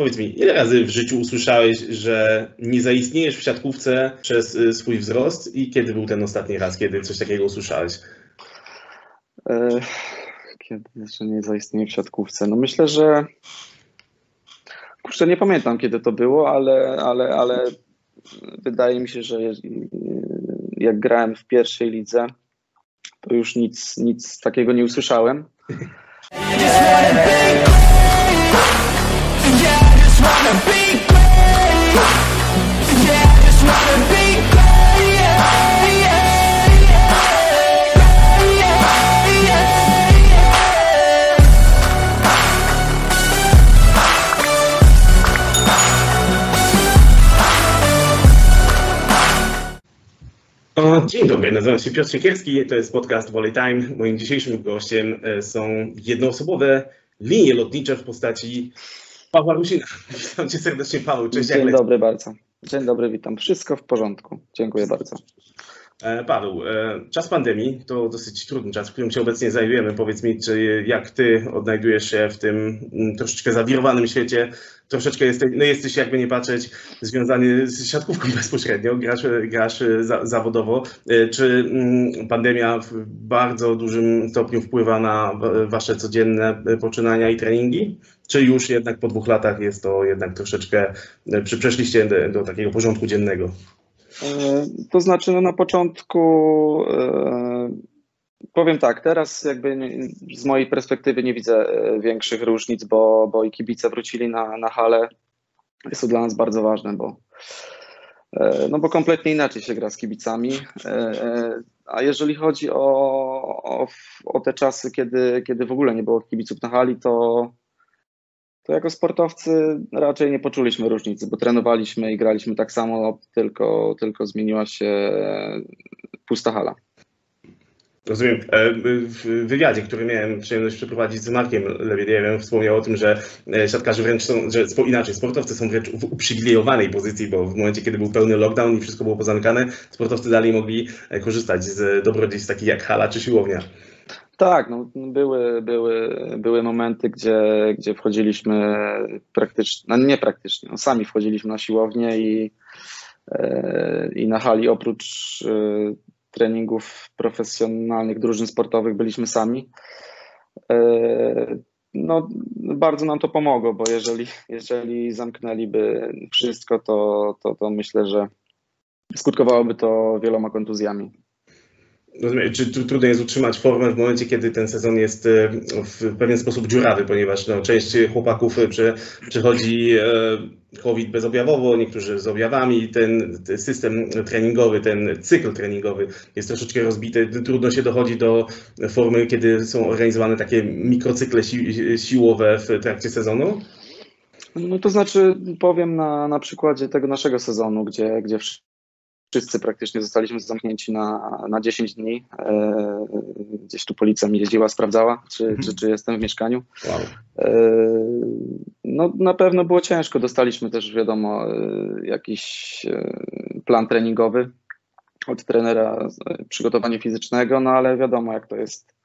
powiedz mi, ile razy w życiu usłyszałeś, że nie zaistniejesz w siatkówce przez y, swój wzrost i kiedy był ten ostatni raz, kiedy coś takiego usłyszałeś? E, kiedy, że nie zaistnieje w siatkówce? No myślę, że kurczę, nie pamiętam kiedy to było, ale, ale, ale wydaje mi się, że jak grałem w pierwszej lidze, to już nic, nic takiego nie usłyszałem. Dzień dobry, nazywam się Piotr Siekierski, to jest podcast Volley Time. Moim dzisiejszym gościem e, są jednoosobowe linie lotnicze w postaci Pawła Rusina. Witam cię serdecznie, Paweł. Cześć. Dzień dobry bardzo. Dzień dobry, witam. Wszystko w porządku. Dziękuję bardzo. E, Paweł, e, czas pandemii to dosyć trudny czas, w którym się obecnie znajdujemy. Powiedz mi, czy jak ty odnajdujesz się w tym mm, troszeczkę zawirowanym świecie? Troszeczkę jesteś, no jesteś jakby nie patrzeć, związany z siatkówką bezpośrednio, grasz, grasz za, zawodowo. E, czy mm, pandemia w bardzo dużym stopniu wpływa na wasze codzienne poczynania i treningi? Czy już jednak po dwóch latach jest to jednak troszeczkę, czy przeszliście do, do takiego porządku dziennego? E, to znaczy, no na początku e, powiem tak, teraz jakby z mojej perspektywy nie widzę e, większych różnic, bo, bo i kibice wrócili na, na halę. Jest to dla nas bardzo ważne, bo, no bo kompletnie inaczej się gra z kibicami. A jeżeli chodzi o, o, o te czasy, kiedy, kiedy w ogóle nie było kibiców na hali, to, to jako sportowcy raczej nie poczuliśmy różnicy, bo trenowaliśmy i graliśmy tak samo, tylko, tylko zmieniła się pusta hala. Rozumiem. E, w wywiadzie, który miałem przyjemność przeprowadzić z Markiem Lewiedierem, wspomniał o tym, że e, siatkarze wręcz są, że inaczej, sportowcy są wręcz w uprzywilejowanej pozycji, bo w momencie, kiedy był pełny lockdown i wszystko było pozamykane, sportowcy dalej mogli e, korzystać z dobrodziejstw takich jak hala czy siłownia. Tak, no, były, były, były momenty, gdzie, gdzie wchodziliśmy praktycznie, no nie praktycznie, no, sami wchodziliśmy na siłownię i, i na hali oprócz treningów profesjonalnych, drużyn sportowych byliśmy sami. E, no, bardzo nam to pomogło, bo jeżeli, jeżeli zamknęliby wszystko, to, to, to myślę, że skutkowałoby to wieloma kontuzjami. Czy trudno jest utrzymać formę w momencie, kiedy ten sezon jest e, w pewien sposób dziurawy, ponieważ no, część chłopaków przy, przychodzi e, COVID bezobjawowo, niektórzy z objawami. Ten, system treningowy, ten cykl treningowy jest troszeczkę rozbity. Trudno się dochodzi do formy, kiedy są organizowane takie mikrocykle si siłowe w trakcie sezonu. No to znaczy, powiem na, na przykładzie tego naszego sezonu, gdzie, gdzie wszyscy praktycznie zostaliśmy zamknięci na, na 10 dni. E, gdzieś tu policja mi jeździła, sprawdzała, czy, mhm. czy, czy jestem w mieszkaniu. Wow. E, no na pewno było ciężko. Dostaliśmy też, wiadomo, e, jakiś e, plan treningowy od trenera e, przygotowania fizycznego, no ale wiadomo, jak to jest.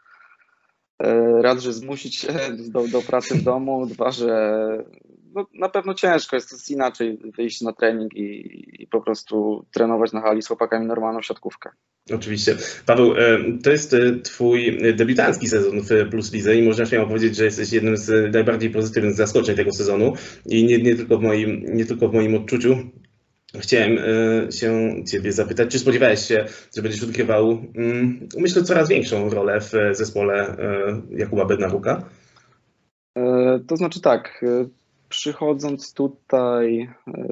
Raz, że zmusić się do, do pracy w domu, dwa, że no, na pewno ciężko, jest, jest inaczej wyjść na trening i, i, po prostu trenować na hali z chłopakami normalną siatkówkę. Oczywiście. Paweł, e, to jest e, twój debiutancki sezon w Plus Lidze i można śmiało powiedzieć, że jesteś jednym z najbardziej pozytywnych zaskoczeń tego sezonu i nie, nie, tylko, w moim, nie tylko w moim odczuciu. Chciałem e, się Ciebie zapytać, czy spodziewałeś się, że będziesz odgrywał, mm, myślę, coraz większą rolę w zespole Jakuba Bednaruka? To znaczy tak, przychodząc tutaj, e,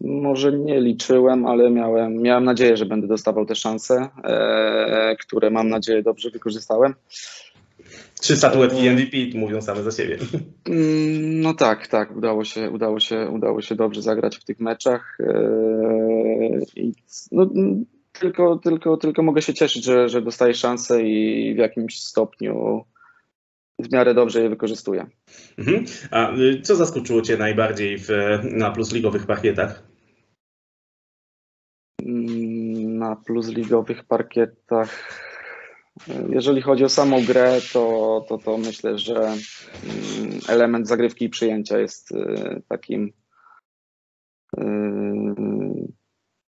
może nie liczyłem, ale miałem, miałem nadzieję, że będę dostawał te szanse, e, które mam nadzieję dobrze wykorzystałem. Trzy statuetki MVP mówią same za siebie. Mm, no tak, tak, udało się, udało się, udało się dobrze zagrać w tych meczach. E, I no, tylko, tylko, tylko mogę się cieszyć, że, że dostaję szansę i w jakimś stopniu w miarę dobrze je wykorzystuję. Mhm. A y, co zaskoczyło Cię najbardziej w, na plusligowych parkietach? Mm, na plusligowych parkietach, jeżeli chodzi o samą grę, to, to, to myślę, że mm, element zagrywki i przyjęcia jest takim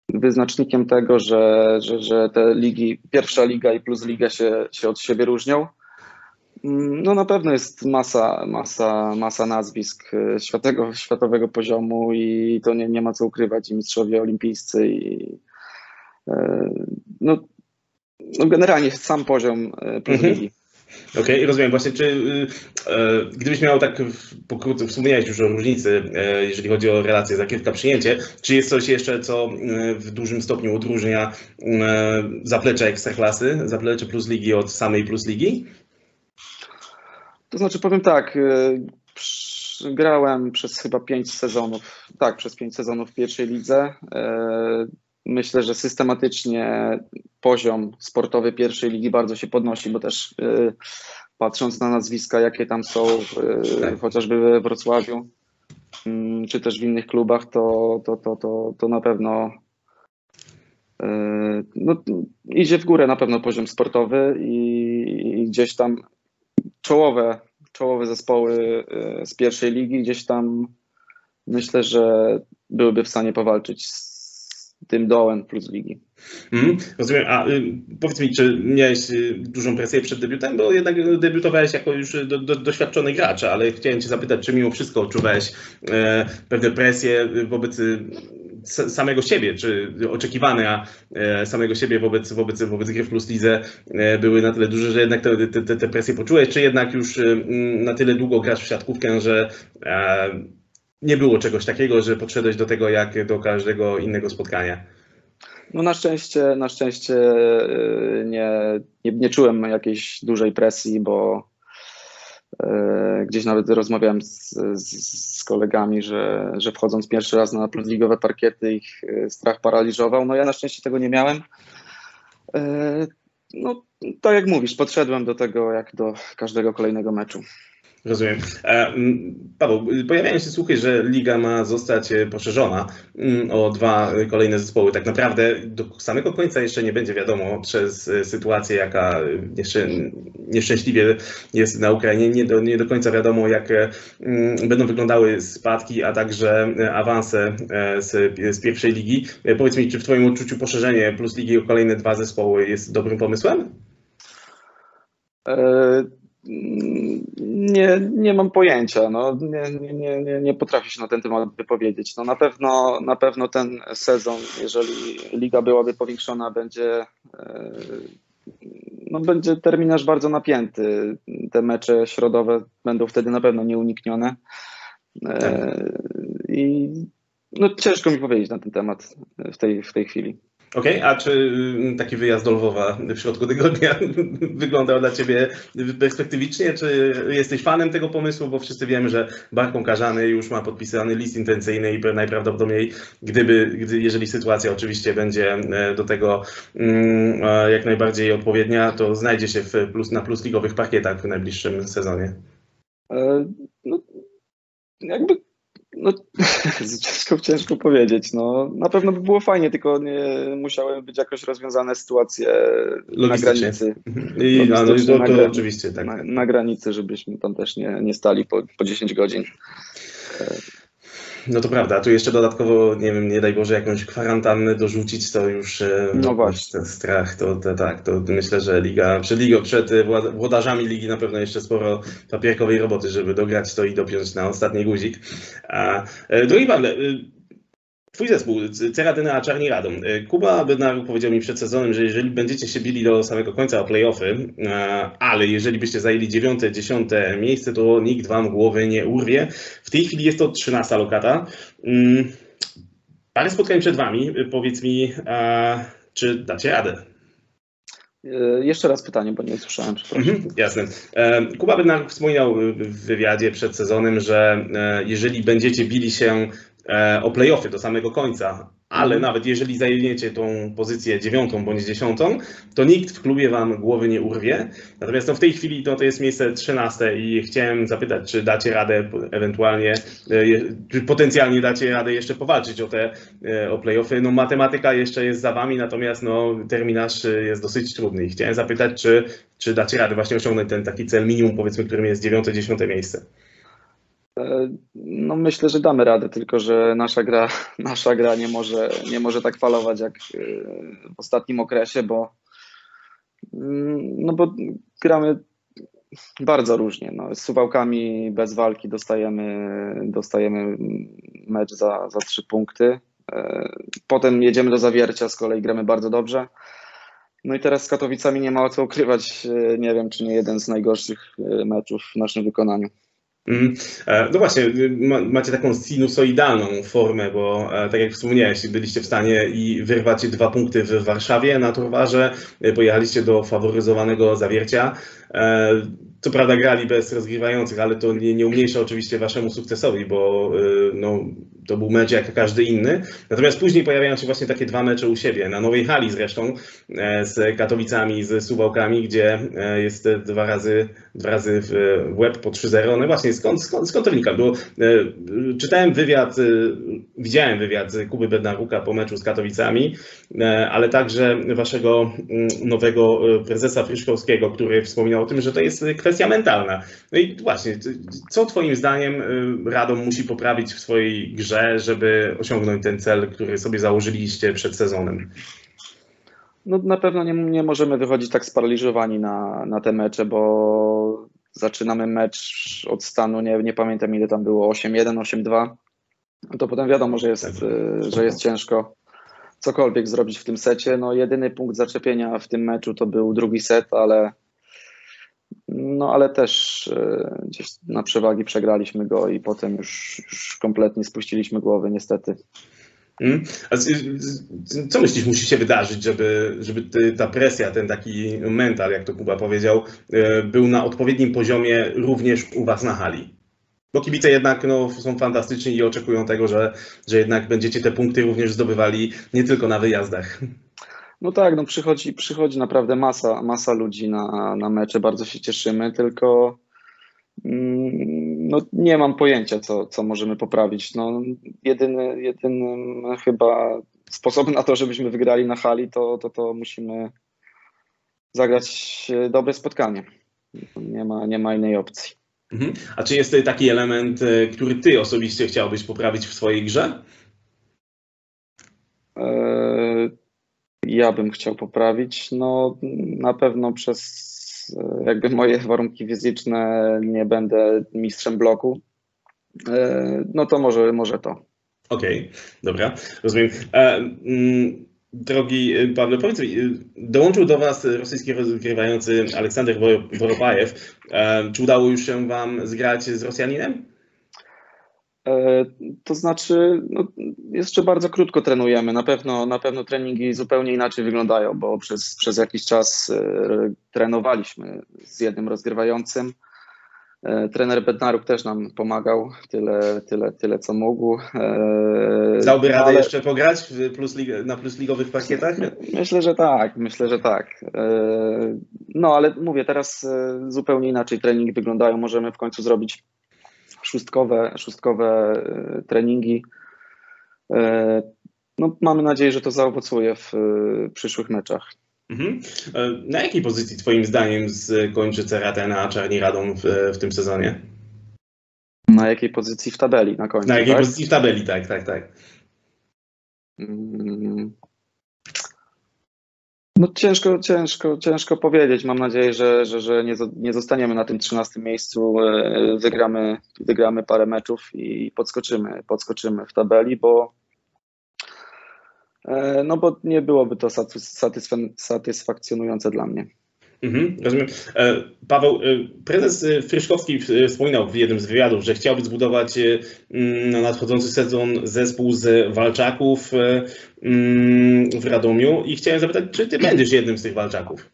wyznacznikiem tego, że, że, że te ligi, pierwsza liga i plus liga się, się od siebie różnią. No na pewno jest masa, masa, masa nazwisk światowego, światowego poziomu i to nie, nie ma co ukrywać i mistrzowie olimpijscy i no, no generalnie sam poziom plus mhm. ligi. Okej, okay, rozumiem. Właśnie, czy e, gdybyś miał tak pokrótce, wspomniałeś już o różnicy, e, jeżeli chodzi o relacje zagrywka-przyjęcie, czy jest coś jeszcze, co e, w dużym stopniu odróżnia e, zaplecze ekstraklasy, zaplecze plus ligi od samej plus ligi? To znaczy, powiem tak, e, grałem przez chyba pięć sezonów, tak, przez pięć sezonów w pierwszej lidze. E, myślę, że systematycznie poziom sportowy pierwszej ligi bardzo się podnosi, bo też y, patrząc na nazwiska, jakie tam są, y, tak. chociażby we Wrocławiu, y, czy też w innych klubach, to, to, to, to, to na pewno y, no, idzie w górę na pewno poziom sportowy i, i gdzieś tam czołowe, czołowe zespoły y, z pierwszej ligi gdzieś tam myślę, że byłyby w stanie powalczyć z tym dołem plus ligi. Mm, rozumiem. A y, powiedz mi, czy miałeś y, dużą presję przed debiutem, bo jednak debiutowałeś jako już do, do, doświadczony gracz, ale chciałem Cię zapytać, czy mimo wszystko odczuwałeś e, pewne presje wobec y, samego siebie, czy oczekiwania e, samego siebie wobec, wobec, wobec gry w Plus Lidze e, były na tyle duże, że jednak te, te, te presje poczułeś, czy jednak już na tyle długo grasz w siatkówkę, że e, nie było czegoś takiego, że podszedłeś do tego jak do każdego innego spotkania. No na szczęście, na szczęście y, nie, nie, nie czułem jakiejś dużej presji, bo y, gdzieś nawet rozmawiałem z, z, z, kolegami, że, że wchodząc pierwszy raz na ligowe parkiety ich y, strach paraliżował. No ja na szczęście tego nie miałem. No tak jak mówisz, podszedłem do tego jak do każdego kolejnego meczu. Rozumiem. E, Paweł, pojawiają się słuchy, że liga ma zostać e, poszerzona o dwa kolejne zespoły. Tak naprawdę do samego końca jeszcze nie będzie wiadomo przez e, sytuację, jaka nieszczęśliwie jest na Ukrainie. Nie do, nie do końca wiadomo, jak będą wyglądały spadki, a także awanse z, z pierwszej ligi. Powiedz mi, czy w Twoim odczuciu poszerzenie plus ligi o kolejne dwa zespoły jest dobrym pomysłem? Nie, nie mam pojęcia. No, nie, nie, nie, nie potrafię się na ten temat wypowiedzieć. No, na, pewno, na pewno ten sezon, jeżeli liga byłaby powiększona, będzie, e, no, będzie terminarz bardzo napięty. Te mecze środowe będą wtedy na pewno nieuniknione. E, tak. I no, ciężko mi powiedzieć na ten temat w tej, w tej chwili. Okej, okay, a czy mm, taki wyjazd do Lwowa w środku tygodnia wyglądał dla Ciebie perspektywicznie? Czy jesteś fanem tego pomysłu? Bo wszyscy wiemy, że Barką Karzany już ma podpisany list intencyjny i najprawdopodobniej, gdyby, gdy, jeżeli sytuacja oczywiście będzie e, do tego mm, e, jak najbardziej odpowiednia, to znajdzie się w plus, na plusligowych parkietach w najbliższym sezonie. E, no, jakby no, ciężko, ciężko powiedzieć. No, na pewno by było fajnie, tylko nie musiały być jakoś rozwiązane sytuacje na granicy. I, no, no, to, to, oczywiście, tak. Na, na, granicy, żebyśmy tam też nie, nie stali po, po 10 godzin. No to prawda, tu jeszcze dodatkowo, nie wiem, nie daj Boże, jakąś kwarantannę dorzucić, to już e, no właśnie. ten strach, to, to tak, to myślę, że liga, przed ligą, przed e, włodarzami ligi na pewno jeszcze sporo papierkowej roboty, żeby dograć to i dopiąć na ostatni guzik. A, e, drogi Pawle, Twój zespół, Ceradyna Czarni Radom. Kuba Bednaruk powiedział mi przed sezonem, że jeżeli będziecie się bili do samego końca o playoffy, ale jeżeli byście zajęli dziewiąte, dziesiąte miejsce, to nikt wam głowy nie urwie. W tej chwili jest to 13 lokata. Mm, parę spotkań przed wami. Powiedz mi, czy dacie radę? E, jeszcze raz pytanie, bo nie słyszałem, przepraszam. Mhm, jasne. E, Kuba Bednaruk wspominał w wywiadzie przed sezonem, że e, jeżeli będziecie bili się E, o playoffy do samego końca, ale mhm. nawet jeżeli zajmiecie tą pozycję dziewiątą bądź dziesiątą, to nikt w klubie wam głowy nie urwie. Natomiast no, w tej chwili to, to jest miejsce trzynaste i chciałem zapytać, czy dacie radę ewentualnie, e, czy potencjalnie dacie radę jeszcze powalczyć o te e, o playoffy. No matematyka jeszcze jest za wami, natomiast no, terminarz jest dosyć trudny i chciałem zapytać, czy, czy dacie radę właśnie osiągnąć ten taki cel minimum, powiedzmy, którym jest dziewiąte, dziesiąte miejsce. No myślę, że damy radę, tylko że nasza gra, nasza gra nie może, nie może tak falować jak w ostatnim okresie, bo no bo gramy bardzo różnie. No, z suwałkami bez walki dostajemy, dostajemy mecz za, za trzy punkty. E, potem jedziemy do zawiercia, z kolei gramy bardzo dobrze. No i teraz z Katowicami nie ma o co ukrywać. E, nie wiem, czy nie jeden z najgorszych e, meczów w naszym wykonaniu. Mm. No właśnie, macie taką sinusoidalną formę, bo tak jak wspomniałeś, byliście w stanie i wyrwać dwa punkty w Warszawie na Torwarze, pojechaliście do faworyzowanego zawiercia. Co prawda grali bez rozgrywających, ale to nie, nie umniejsza oczywiście waszemu sukcesowi, bo no, to był mecz jak każdy inny. Natomiast później pojawiają się właśnie takie dwa mecze u siebie, na Nowej Hali zresztą, e, z Katowicami, z Suwałkami, gdzie e, jest dwa razy, dwa razy w łeb po 3-0. No właśnie, skąd, skąd, skąd to wynika? Bo e, czytałem wywiad, widziałem wywiad Kuby Bednaruka po meczu z Katowicami, ale także waszego mm, nowego prezesa Fryszkowskiego, który wspominał o tym, że to jest kwestia mentalna. No i właśnie, co twoim zdaniem Radom musi poprawić w swojej grze grze, żeby osiągnąć ten cel, który sobie założyliście przed sezonem? No, na pewno nie, nie możemy wychodzić tak sparaliżowani na, na te mecze, bo zaczynamy mecz od stanu, nie, nie pamiętam ile tam było, 8-1, 8-2. To potem wiadomo, że jest, że jest ciężko cokolwiek zrobić w tym secie. No, jedyny punkt zaczepienia w tym meczu to był drugi set, ale no ale też e, gdzieś na przewagi przegraliśmy go i potem już, już kompletnie spuściliśmy głowy, niestety. Hmm? A co myślisz, musi się wydarzyć, żeby, żeby ta presja, ten taki mental, jak to Kuba powiedział, e, był na odpowiednim poziomie również u Was na hali? Bo kibice jednak no, są fantastyczni i oczekują tego, że, że jednak będziecie te punkty również zdobywali nie tylko na wyjazdach. No tak, no przychodzi, przychodzi naprawdę masa, masa ludzi na, na mecze, bardzo się cieszymy, tylko mm, no, nie mam pojęcia, co, co możemy poprawić. No, jedyny, jedynym chyba sposobem na to, żebyśmy wygrali na hali, to, to, to musimy zagrać dobre spotkanie. Nie ma, nie ma innej opcji. Mhm. A czy jest taki element, e, który ty osobiście chciałbyś poprawić w swojej grze? Ja bym chciał poprawić. No na pewno przez e, jakby moje warunki fizyczne nie będę mistrzem bloku. E, no to może, może to. Okej, okay, dobra, rozumiem. E, mm, drogi Pawle, powiedz mi, dołączył do Was rosyjski rozgrywający Aleksander Woropajew. Czy udało już się Wam zgrać z Rosjaninem? E, to znaczy, no, jeszcze bardzo krótko trenujemy. Na pewno, na pewno treningi zupełnie inaczej wyglądają, bo przez, przez jakiś czas e, trenowaliśmy z jednym rozgrywającym. E, trener Bednaruk też nam pomagał tyle, tyle, tyle co mógł. Dałby radę ale... jeszcze pograć plus, na plusligowych pakietach? Myślę, że tak, myślę, że tak. No ale mówię, teraz zupełnie inaczej treningi wyglądają. Możemy w końcu zrobić szóstkowe, szóstkowe e, treningi. E, no, mamy nadzieję, że to zaowocuje w e, przyszłych meczach. Mhm. Na jakiej pozycji Twoim zdaniem skończy Ceratena Czarni Radom w, w tym sezonie? Na jakiej pozycji w tabeli na końcu? Na jakiej tak? pozycji w tabeli, tak, tak, tak. No ciężko, ciężko, ciężko powiedzieć. Mam nadzieję, że, że, że nie, nie zostaniemy na tym 13 miejscu. E, wygramy, wygramy parę meczów i podskoczymy, podskoczymy w tabeli, bo e, no bo nie byłoby to satysfakcjonujące dla mnie. Mhm, rozumiem. E, Paweł, e, prezes e, Fryszkowski wspominał w jednym z wywiadów, że chciałby zbudować na nadchodzący sezon zespół z walczaków w Radomiu i chciałem zapytać, czy ty będziesz jednym z tych walczaków?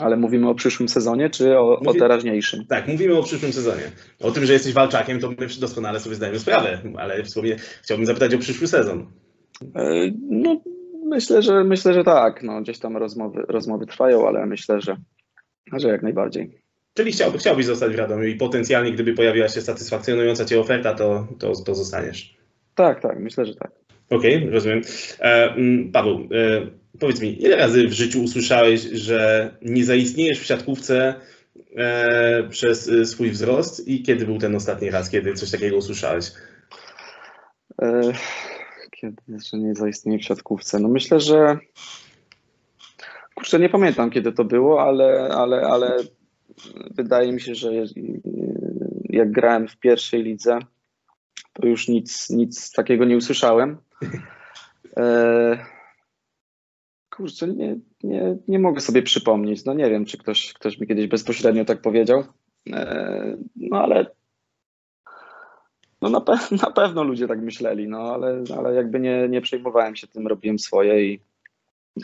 Ale mówimy o przyszłym sezonie, czy o, Mówi... o, teraźniejszym? Tak, mówimy o przyszłym sezonie. O tym, że jesteś walczakiem, to my doskonale sobie zdajemy sprawę, ale w sumie chciałbym zapytać o przyszły sezon. No, Myślę, że myślę, że tak. No, gdzieś tam rozmowy, rozmowy trwają, ale myślę, że, że jak najbardziej. Czyli chciałby, chciałbyś zostać w Radomiu i potencjalnie, gdyby pojawiła się satysfakcjonująca Cię oferta, to, to, to zostaniesz. Tak, tak, myślę, że tak. Okej, okay, rozumiem. E, Paweł, e, powiedz mi, ile razy w życiu usłyszałeś, że nie zaistniejesz w siatkówce, e, przez e, swój wzrost i kiedy był ten ostatni raz, kiedy coś takiego usłyszałeś? Kiedy jeszcze nie zaistnieje w siatkówce? No myślę, że kurczę, nie pamiętam kiedy to było, ale, ale, ale wydaje mi się, że jak grałem w pierwszej lidze, to już nic, nic takiego nie usłyszałem. E, kurczę, nie, nie, nie mogę sobie przypomnieć. No nie wiem, czy ktoś, ktoś mi kiedyś bezpośrednio tak powiedział. E, no ale no na, pe- na pewno ludzie tak myśleli, no ale, ale jakby nie, nie przejmowałem się tym, robiłem swoje i,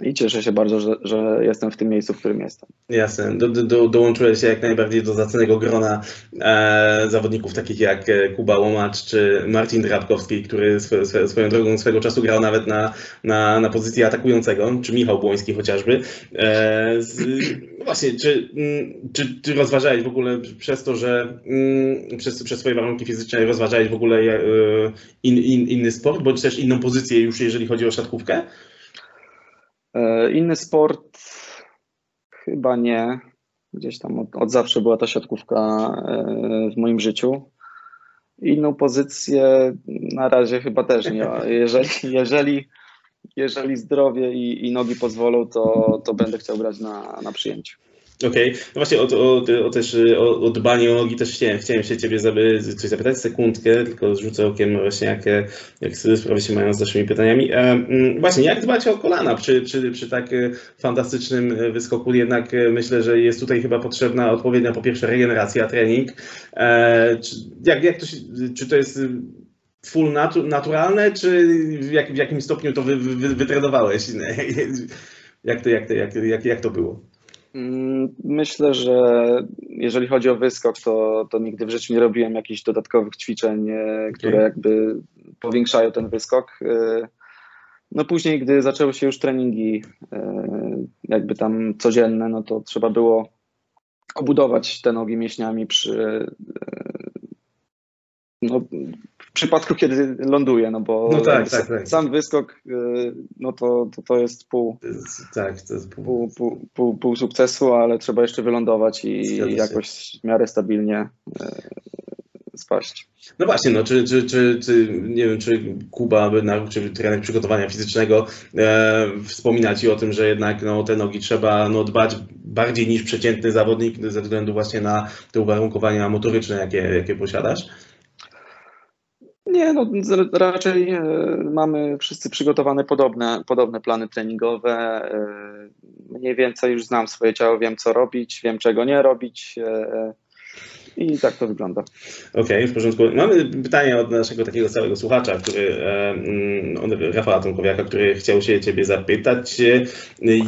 i cieszę się bardzo, że, że jestem w tym miejscu, w którym jestem. Jasne, do, do, do, dołączyłeś się jak najbardziej do zacnego grona e, zawodników takich jak e, Kuba Łomacz czy Marcin Drabkowski, który swo, swo, swoją drogą swego czasu grał nawet na, na, na pozycji atakującego, czy Michał Błoński chociażby. E, z, no właśnie, czy, mm, czy, czy rozważałeś w ogóle przez to, że mm, przez, przez swoje warunki fizyczne rozważałeś w ogóle e, in, in, inny sport, bądź też inną pozycję już jeżeli chodzi o siatkówkę? E, Inny sport chyba nie. Gdzieś tam od, od zawsze była ta siatkówka e, w moim życiu. Inną pozycję na razie chyba też nie. Jeżeli, jeżeli, jeżeli zdrowie i, i nogi pozwolą, to, to będę chciał grać na, na przyjęciu. Okej, no właśnie o, o, o, też, o, o dbanie o nogi też chciałem, chciałem się ciebie coś zapytać, sekundkę, tylko rzucę okiem właśnie jak, jak sprawy się mają z naszymi pytaniami. E, mm, właśnie, jak dbać o kolana przy, przy, przy tak e, fantastycznym e, wyskoku? Jednak e, myślę, że jest tutaj chyba potrzebna odpowiednia po pierwsze regeneracja, trening. E, czy, jak, jak to się, czy to jest full natu, naturalne, czy w, jak, w jakim stopniu to wy, wy, wytrenowałeś? Jak to, jak, to, jak, jak, jak to było? Mm, Myślę, że jeżeli chodzi o wyskok, to, to nigdy w życiu nie robiłem jakichś dodatkowych ćwiczeń, e, które jakby powiększają ten wyskok. E, No później, gdy zaczęły się już treningi e, jakby tam codzienne, no to trzeba było obudować te nogi mięśniami przy no, przypadku, kiedy ląduje, no bo No tak, tak, tak. sam wyskok, e, no to, to, to jest pół, Tak, to jest pół, pół, pół, pół, pół sukcesu, ale trzeba jeszcze wylądować i jakoś w miarę stabilnie e, spaść. No właśnie, no czy, czy, czy, czy nie wiem, czy Kuba Bednaruk, czy trener przygotowania fizycznego e, wspomina Ci o tym, że jednak no, te nogi trzeba no, dbać bardziej niż przeciętny zawodnik ze względu właśnie na te uwarunkowania motoryczne, jakie, jakie posiadasz? Nie, no raczej e, mamy wszyscy przygotowane podobne, podobne plany treningowe. e, Mniej więcej już znam swoje ciało, wiem co robić, wiem czego nie robić e, i tak to wygląda. Okej, w porządku. Mamy pytanie od naszego takiego stałego słuchacza, który, mm, od Rafała Tomkowiaka, który chciał się Ciebie zapytać,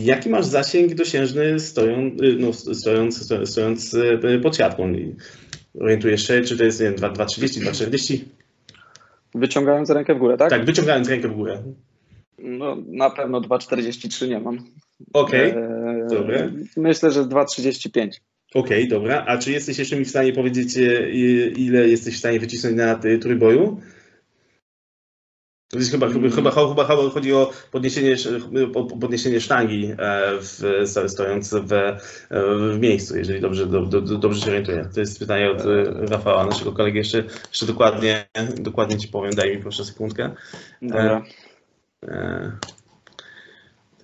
jaki masz zasięg dosiężny stoją, no, stojąc, sto- stojąc pod siatką? Orientujesz się, czy to jest nie wiem, 2,30, 2,40? Wyciągając rękę w górę, tak? Tak, wyciągając rękę w górę. No, na pewno 2,43 nie mam. Okej, E, dobra. Myślę, że 2,35. okej, dobra. A czy jesteś jeszcze mi w stanie powiedzieć, e, ile jesteś w stanie wycisnąć na trójboju? Chyba, chyba, chyba, chyba, chyba chodzi o podniesienie, o podniesienie sztangi e, w, stojąc w, e, w miejscu, jeżeli dobrze, do, do, dobrze się orientuję. To jest pytanie od e, Rafała, naszego kolegi. Jeszcze, jeszcze dokładnie, dokładnie Ci powiem, daj mi proszę sekundkę. Dobra. E,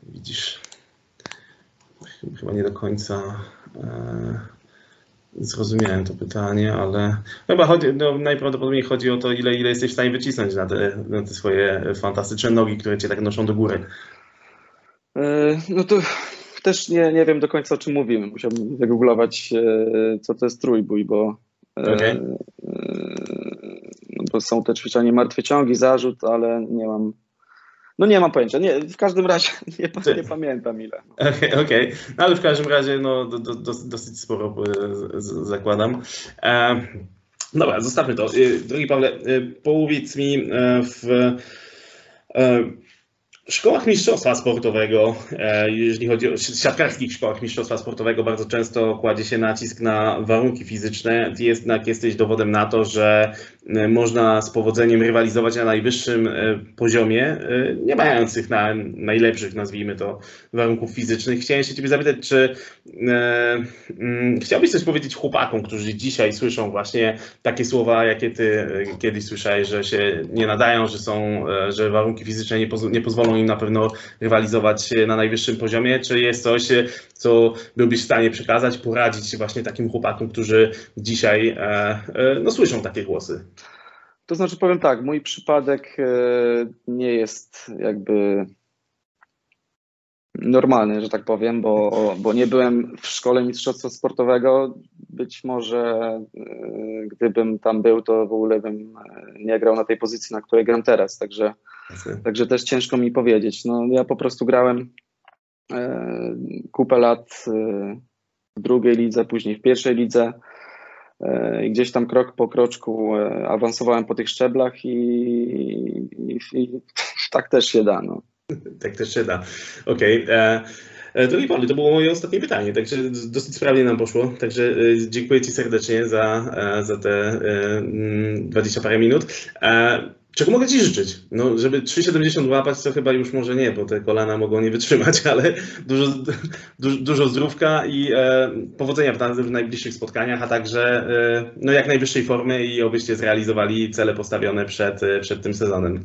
widzisz, chyba nie do końca e, zrozumiałem to pytanie, ale chyba chodzi, no, najprawdopodobniej chodzi o to, ile, ile jesteś w stanie wycisnąć na te, na te swoje fantastyczne nogi, które cię tak noszą do góry. E, No to też nie, nie wiem do końca o czym mówimy. Musiałbym wygooglować, e, co to jest trójbój, bo, e, e, no bo są te ćwiczenia martwe ciągi, zarzut, ale nie mam. No nie mam pojęcia. Nie, w każdym razie nie, nie pamiętam ile. Okej, okej. no ale w każdym razie no, do, do, dos- dosyć sporo e, z- zakładam. E, dobra, zostawmy to. E, Drogi Pawle, e, powiedz mi W szkołach mistrzostwa sportowego, e, jeżeli chodzi o siatkarskich szkołach mistrzostwa sportowego, bardzo często kładzie się nacisk na warunki fizyczne. Ty jednak jesteś dowodem na to, że e, można z powodzeniem rywalizować na najwyższym e, poziomie, nie mających na najlepszych, nazwijmy to, warunków fizycznych. Chciałem się Ciebie zapytać, czy mm, chciałbyś coś powiedzieć chłopakom, którzy dzisiaj słyszą właśnie takie słowa, jakie Ty kiedyś słyszałeś, że się nie nadają, że są, że warunki fizyczne nie, poz nie pozwolą im na pewno rywalizować na najwyższym poziomie? Czy jest coś, co byłbyś w stanie przekazać, poradzić właśnie takim chłopakom, którzy dzisiaj e, e, no, słyszą takie głosy? To znaczy, powiem tak, mój przypadek e, nie jest jakby normalny, że tak powiem, bo, bo nie byłem w szkole mistrzostwa sportowego. Być może gdybym tam był, to w ogóle bym nie grał na tej pozycji, na której gram teraz. Także Także też ciężko mi powiedzieć. No, ja po prostu grałem e, kupę lat e, w drugiej lidze, później w pierwszej lidze. E, I gdzieś tam krok po kroczku e, awansowałem po tych szczeblach i, i, i tak też się da. No. Tak też się da. Okej. Okay. E, e, Drogi to było moje ostatnie pytanie, także dosyć sprawnie nam poszło. Także dziękuję Ci serdecznie za, za te 20 parę minut. Czego mogę Ci życzyć? No, żeby 3,70 łapać, to chyba już może nie, bo te kolana mogą nie wytrzymać, ale dużo, dużo, dużo zdrówka i e, powodzenia w, w najbliższych spotkaniach, a także e, no, jak najwyższej formy i obyście zrealizowali cele postawione przed, e, przed tym sezonem.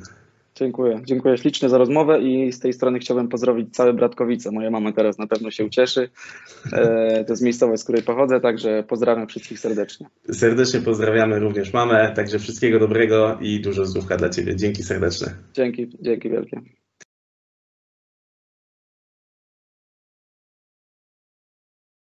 Dziękuję. Dziękuję ślicznie za rozmowę i z tej strony chciałbym pozdrowić całe Bratkowice. Moja mama teraz na pewno się ucieszy. E, to jest miejscowość, z której pochodzę, także pozdrawiam wszystkich serdecznie. Serdecznie pozdrawiamy również mamę, także wszystkiego dobrego i dużo zdrówka dla Ciebie. Dzięki serdeczne. Dzięki, dzięki wielkie.